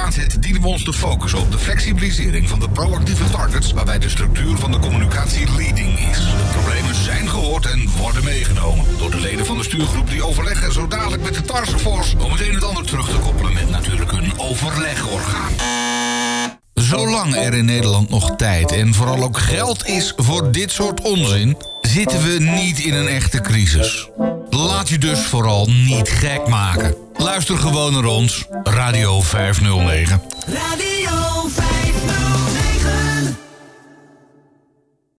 aanzet dienen we ons te focussen op de flexibilisering van de proactieve targets, waarbij de structuur van de communicatie leading is. De problemen zijn gehoord en worden meegenomen door de leden van de stuurgroep die overleggen zo dadelijk met de taskforce om het een en ander terug te koppelen met natuurlijk een overlegorgaan. Zolang er in Nederland nog tijd en vooral ook geld is voor dit soort onzin, zitten we niet in een echte crisis. Laat je dus vooral niet gek maken. Luister gewoon naar ons, Radio 509. Radio 509.